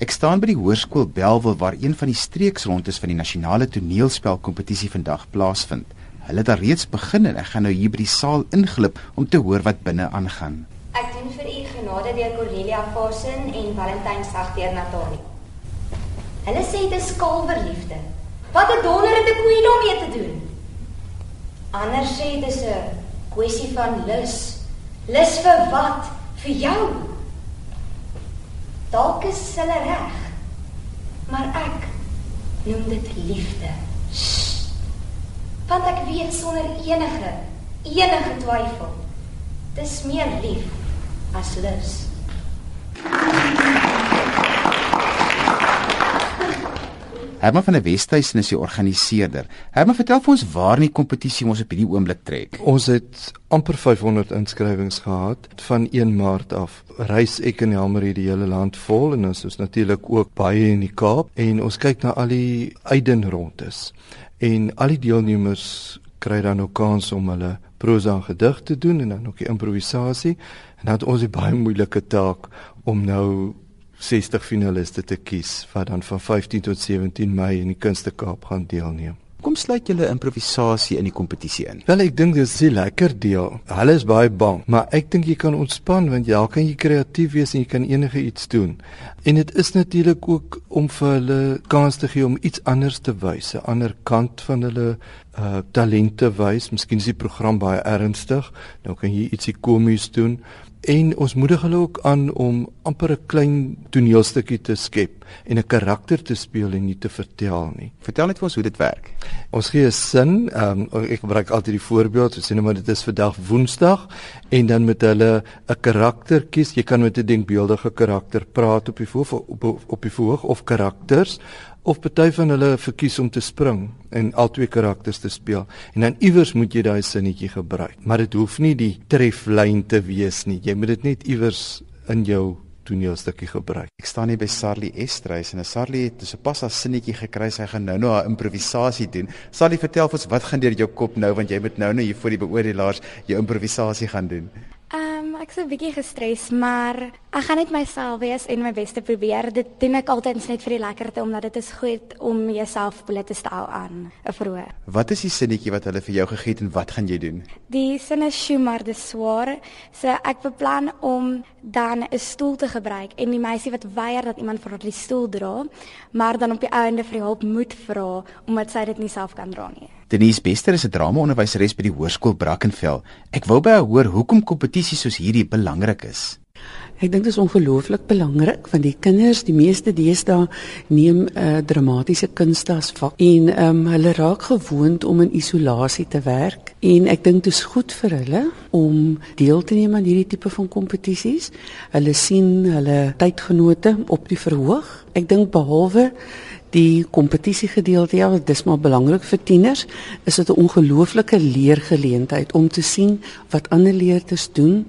Ek staan by die hoërskool Belwel waar een van die streeksrondes van die nasionale toneelspelkompetisie vandag plaasvind. Hulle het daar reeds begin en ek gaan nou hier by die saal inglip om te hoor wat binne aangaan. Ek doen vir u genade deur Cornelia Fasen en Valentyn Sag deur Natalie. Hulle sê dit is kalverliefde. Wat 'n donder het 'n koei daarmee te doen? Ander sê dit is 'n kwessie van lus. Lus vir wat? Vir jou. Dalk is hulle reg. Maar ek noem dit liefde. Want ek weet sonder enige enige twyfel dis meer lief as lus. Herman van der Westhuizen is die organiseerder. Herman, vertel vir ons waar in die kompetisie ons op hierdie oomblik trek. Ons het amper 500 inskrywings gehad van 1 Maart af. Reis ek en Helmer hier die hele land vol en ons is natuurlik ook baie in die Kaap en ons kyk na al die uitdenrondes. En al die deelnemers kry dan ook kans om hulle prosa gedig te doen en dan ook die improvisasie. En dan het ons 'n baie moeilike taak om nou 60 finaliste te kies wat dan van 15 tot 17 Mei in die Kunste Kaap gaan deelneem. Kom sluit julle improvisasie in die kompetisie in. Wel ek dink dis 'n lekker deel. Hulle is baie bang, maar ek dink jy kan ontspan want jy kan jy kreatief wees en jy kan enige iets doen. En dit is natuurlik ook om vir hulle kans te gee om iets anders te wys, 'n ander kant van hulle uh talente wys. Miskien is die program baie ernstig, nou kan jy ietsie komies doen. En ons moedig hulle ook aan om amper 'n klein toneelstukkie te skep en 'n karakter te speel en nie te vertel nie. Vertel net vir ons hoe dit werk. Ons gee 'n sin, um, ek gebruik altyd die voorbeeld, so sê net maar dit is vandag Woensdag en dan met hulle 'n karakter kies. Jy kan met 'n denkbeeldige karakter praat op die voorg op, op, op die voorg of karakters of party van hulle verkies om te spring en al twee karakters te speel en dan iewers moet jy daai sinnetjie gebruik. Maar dit hoef nie die treflyn te wees nie. Jy moet dit net iewers in jou toneelstukkie gebruik. Ek staan hier by Sarlie Estreys en Sarlie het sopas haar sinnetjie gekry sy gaan nou nou haar improvisasie doen. Sarlie vertel vir ons wat gaan deur jou kop nou? Want jy moet nou nou hier voor die beoordelaars jou improvisasie gaan doen Ek is 'n bietjie gestres, maar ek gaan net myself wees en my bes te probeer. Dit doen ek altyd net vir die lekkerte omdat dit is goed om jouself bloot te stel aan 'n vroeg. Wat is die sinnetjie wat hulle vir jou gegee het en wat gaan jy doen? Die sin is Schumer de swaar. So ek beplan om dan 'n stoel te gebruik en die meisie wat weier dat iemand vir haar die stoel dra, maar dan op die einde vir hulp moet vra omdat sy dit nie self kan dra nie. Denise Bester is 'n drama-onderwyseres by die Hoërskool Brackenfell. Ek wou by haar hoor hoekom kompetisies soos hierdie belangrik is. Ek dink dit is ongelooflik belangrik want die kinders, die meeste deesdae neem 'n uh, eh, dramatiese kunste as vak en um, hulle raak gewoond om in isolasie te werk en ek dink dit is goed vir hulle om deel te neem aan hierdie tipe van kompetisies. Hulle sien hulle tydgenote op die verhoog. Ek dink behalwe die kompetisie gedeelte ja, dit is maar belangrik vir tieners, is dit 'n ongelooflike leergeleentheid om te sien wat ander leerders doen.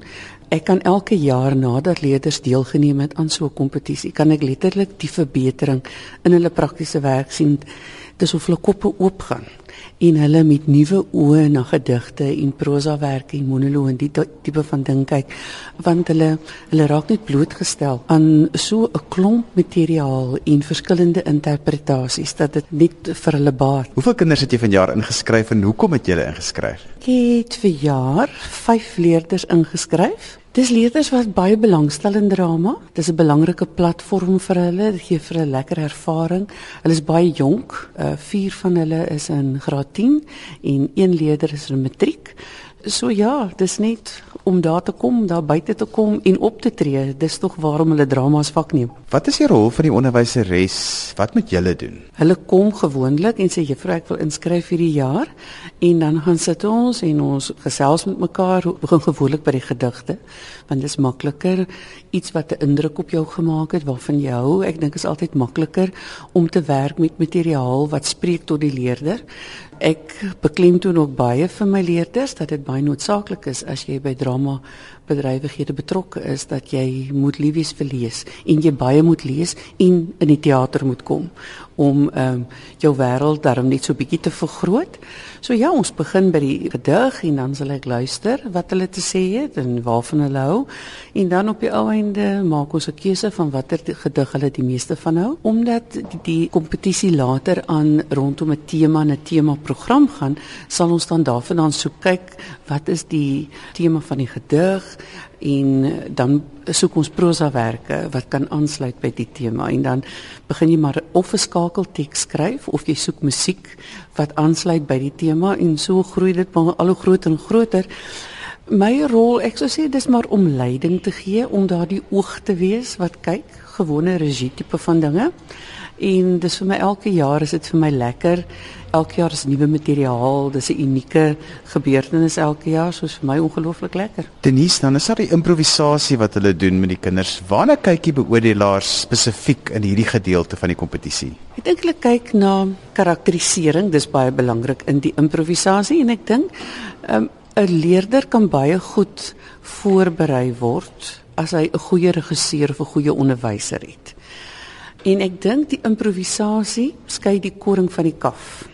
Ek kan elke jaar nadat leerders deelgeneem het aan so 'n kompetisie, kan ek letterlik die verbetering in hulle praktiese werk sien. Dis of hulle koppe oopgaan en hulle met nuwe oë na gedigte en prosa werk en monoloë en die tipe van ding kyk want hulle hulle raak net blootgestel aan so 'n klomp materiaal en verskillende interpretasies dat dit net vir hulle baat. Hoeveel kinders het jy vanjaar ingeskryf en hoekom het jy hulle ingeskryf? Ek het vir jaar 5 leerders ingeskryf Dis leerders wat baie belangstel in drama. Dis 'n belangrike platform vir hulle. Dit gee vir hulle lekker ervaring. Hulle is baie jonk. Uh vier van hulle is in graad 10 en een leerder is in matriek. So ja, dis net om daar te kom, daar buite te kom en op te tree. Dis tog waarom hulle drama's vak neem. Wat is die rol van die onderwyseres? Wat moet julle doen? Hulle kom gewoonlik en sê juffrou ek wil inskryf hierdie jaar en dan gaan sit ons en ons gesels met mekaar. Begin gewoonlik by die gedigte want dit is makliker iets wat 'n indruk op jou gemaak het waarvan jy hou. Ek dink is altyd makliker om te werk met materiaal wat spreek tot die leerder. Ek beklemtoon ook baie vir my leerders dat dit baie noodsaaklik is as jy by drama bedrywighede betrokke is dat jy moet lief wees vir lees en jy baie moet lees en in die teater moet kom om ehm um, jou wêreld daarom net so bietjie te vergroot. So ja, ons begin by die gedig en dan sal ek luister wat hulle te sê het en waarvan hulle hou. En dan op die ou einde maak ons 'n keuse van watter gedig hulle die meeste van hou, omdat die kompetisie later aan rondom 'n tema en 'n tema program gaan, sal ons dan daarvandaan soek kyk wat is die tema van die gedig en dan soek ons prosawerke wat kan aansluit by die tema en dan begin jy maar of 'n skakelteks skryf of jy soek musiek wat aansluit by die tema en so groei dit maar al hoe groter en groter. My rol, ek sou sê dis maar om leiding te gee, om daardie oog te wees wat kyk, gewone regie tipe van dinge. En dis vir my elke jaar is dit vir my lekker. Elke jaar is nuwe materiaal, dis 'n unieke gebeurtenis elke jaar, soos vir my ongelooflik lekker. Denise, dan is daar die improvisasie wat hulle doen met die kinders. Waarna kyk die beoordelaars spesifiek in hierdie gedeelte van die kompetisie? Ek dink hulle kyk na karakterisering, dis baie belangrik in die improvisasie en ek dink um, 'n leerder kan baie goed voorberei word as hy 'n goeie regisseur of 'n goeie onderwyser het. En ek dink die improvisasie skei die koring van die kaf.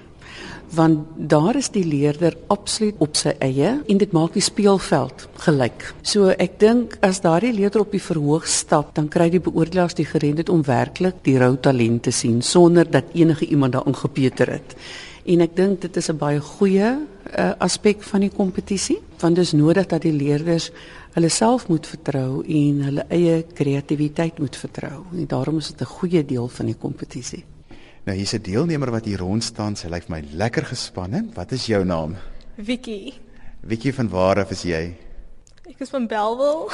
Want daar is die leerder absoluut op sy eie en dit maak die speelveld gelyk. So ek dink as daardie leerder op die verhoog stap, dan kry die beoordelaars die geleentheid om werklik die rou talent te sien sonder dat enige iemand daarin gepeter het. En ek dink dit is 'n baie goeie uh, aspek van die kompetisie, want dit is nodig dat die leerders hulle self moet vertrou en hulle eie kreatiwiteit moet vertrou. En daarom is dit 'n goeie deel van die kompetisie. Nou hier's 'n deelnemer wat hier rond staan, sy lyk my lekker gespanne. Wat is jou naam? Vicky. Vicky van waar af is jy? Ek is van Belwel.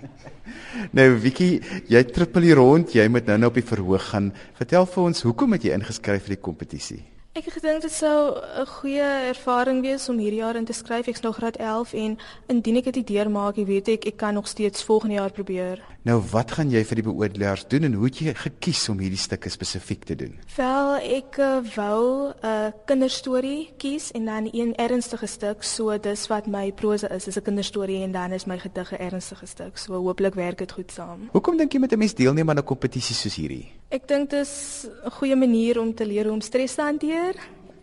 nou Vicky, jy trippel hier rond, jy moet nou nou op die verhoog gaan. Vertel vir ons, hoekom het jy ingeskryf vir die kompetisie? Ek het gedink dit sou 'n goeie ervaring wees om hierdie jaar in te skryf. Ek's nog graad 11 en indien ek dit deurmaak, jy weet ek ek kan nog steeds volgende jaar probeer. Nou, wat gaan jy vir die beoordelaars doen en hoe het jy gekies om hierdie stukke spesifiek te doen? Wel, ek uh, wou 'n uh, kinderstorie kies en dan een ernstige stuk, so dis wat my prosa is, is 'n kinderstorie en dan is my gedig 'n ernstige stuk. So hooplik werk dit goed saam. Hoekom dink jy met 'n mens deelneem aan 'n kompetisie soos hierdie? Ek dink dit is 'n goeie manier om te leer hoe om stres te hanteer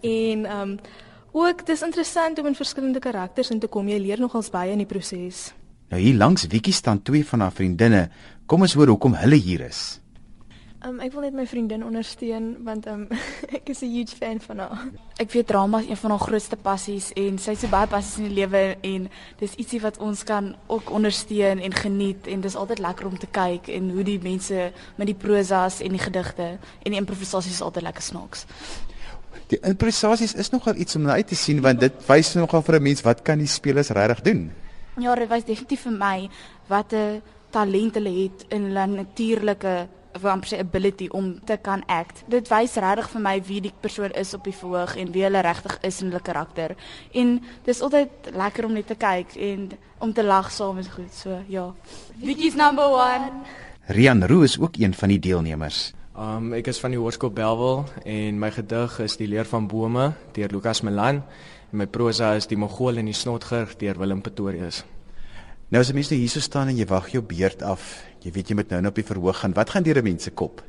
en um, ook dis interessant om in verskillende karakters in te kom. Jy leer nogals baie in die proses. Nou hier langs Wiekie staan twee van haar vriendinne. Kom ons hoor hoekom hulle hier is. Um, ek wil net my vriendin ondersteun want um, ek is 'n huge fan van haar. Ek weet drama is een van haar grootste passies en sy het so baie passies in die lewe en dis ietsie wat ons kan ook ondersteun en geniet en dis altyd lekker om te kyk en hoe die mense met die prosas en die gedigte en die improvisasies altyd lekker snaaks. Die improvisasies is nogal iets om na uit te sien want dit wys nogal vir 'n mens wat kan die spelers regtig doen. Ja, dit wys definitief vir my wat 'n talent hulle het in hulle natuurlike of amper sy ability om te kan act. Dit wys regtig vir my wie die persoon is op die verhoog en wie hulle regtig is in hulle karakter. En dis altyd lekker om net te kyk en om te lag saam is goed. So ja. Vicky's number 1. Rian Roo is ook een van die deelnemers. Um ek is van die Hoërskool Belwel en my gedig is Die leer van bome deur Lukas Melan en my prosa is Die Mogol en die snotger deur Willem Pretorius. Nou as jy mens nou hierso staan en jy wag jou beurt af, jy weet jy moet nou nou op die verhoog gaan. Wat gaan deur 'n mens se kop?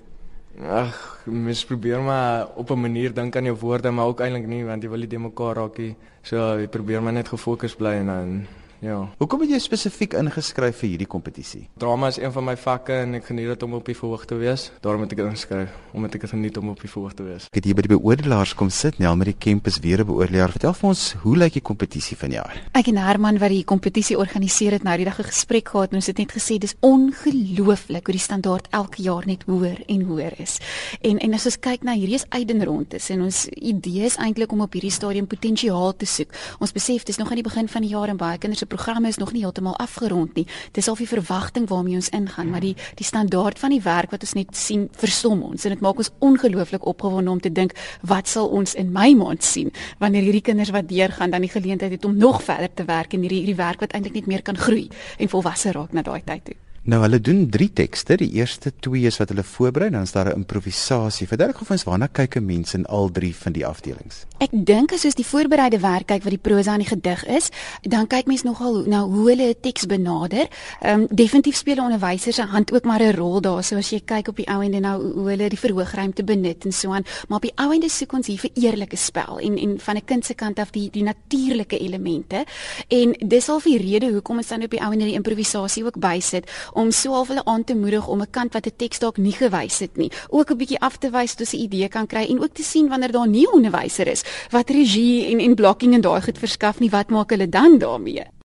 Ag, mens probeer maar op 'n manier dink aan jou woorde, maar ook eintlik nie want jy wil nie de mekaar raak nie. So jy probeer maar net gefokus bly en dan Ja. Hoekom het jy spesifiek ingeskryf vir hierdie kompetisie? Drama is een van my vakke en ek geniet dit om op die verhoog te wees. Daarom het ek ingeskryf omdat ek dit geniet om op die verhoog te wees. Ek het hier by die beoordelaars kom sit, Nel met die kampus weer 'n beoordelaar. Vertel vir ons, hoe lyk die kompetisie vanjaar? Ek en Herman wat die kompetisie organiseer het, nou die dag 'n gesprek gehad en ons het net gesê dis ongelooflik hoe die standaard elke jaar net hoër en hoër is. En en as ons kyk na hierdie is uitdenrondes en ons idee is eintlik om op hierdie stadium potensiaal te soek. Ons besef dis nog aan die begin van die jaar en baie kinders se programme is nog nie heeltemal afgerond nie. Dis al die verwagting waarmee ons ingaan, maar die die standaard van die werk wat ons net sien verstom ons en dit maak ons ongelooflik opgewonde om te dink wat sal ons in my maand sien wanneer hierdie kinders wat deurgaan dan die geleentheid het om nog verder te werk en hierdie hierdie werk wat eintlik net meer kan groei en volwasse raak na daai tyd toe. Nou hulle doen 3 tekste. Die eerste 2 is wat hulle voorberei, dan is daar 'n improvisasie. Verduidelik gou vir ons waarna kyk 'n mens in al 3 van die afdelings. Ek dink as jy die voorbereide werk kyk wat die prosa aan die gedig is, dan kyk mens nogal na hoe hulle 'n teks benader. Ehm um, definitief speel 'n onderwyser se hand ook maar 'n rol daar. So as jy kyk op die ou ende nou hoe hulle die verhoogruimte benut en so aan, maar op die ou ende soek ons hier vir eerlike spel en en van 'n kind se kant af die die natuurlike elemente. En dis al die rede hoekom ons dan op die ou ende die improvisasie ook bysit om so half hulle aan te moedig om 'n kant wat 'n teks dalk nie gewys het nie, ook 'n bietjie af te wys tot 'n idee kan kry en ook te sien wanneer daar nie 'n onderwyser is wat regie en en blocking en daai goed verskaf nie, wat maak hulle dan daarmee?